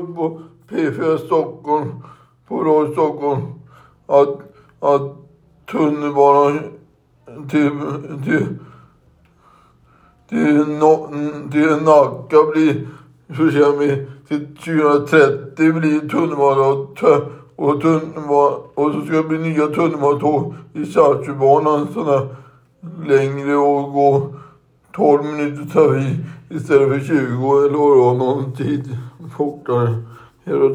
hört på P4 Stockholm, på Radio Stockholm, att, att tunnelbanan till, till, till, no, till Nacka blir försenad till 2030 blir tunnelbana och, och, tunnelbana, och så ska det bli nya tunnelbanetåg i Saltsjöbanan sådana längre och gå. 12 minuter tar vi istället för 20 eller vad någon tid fortare. Hej då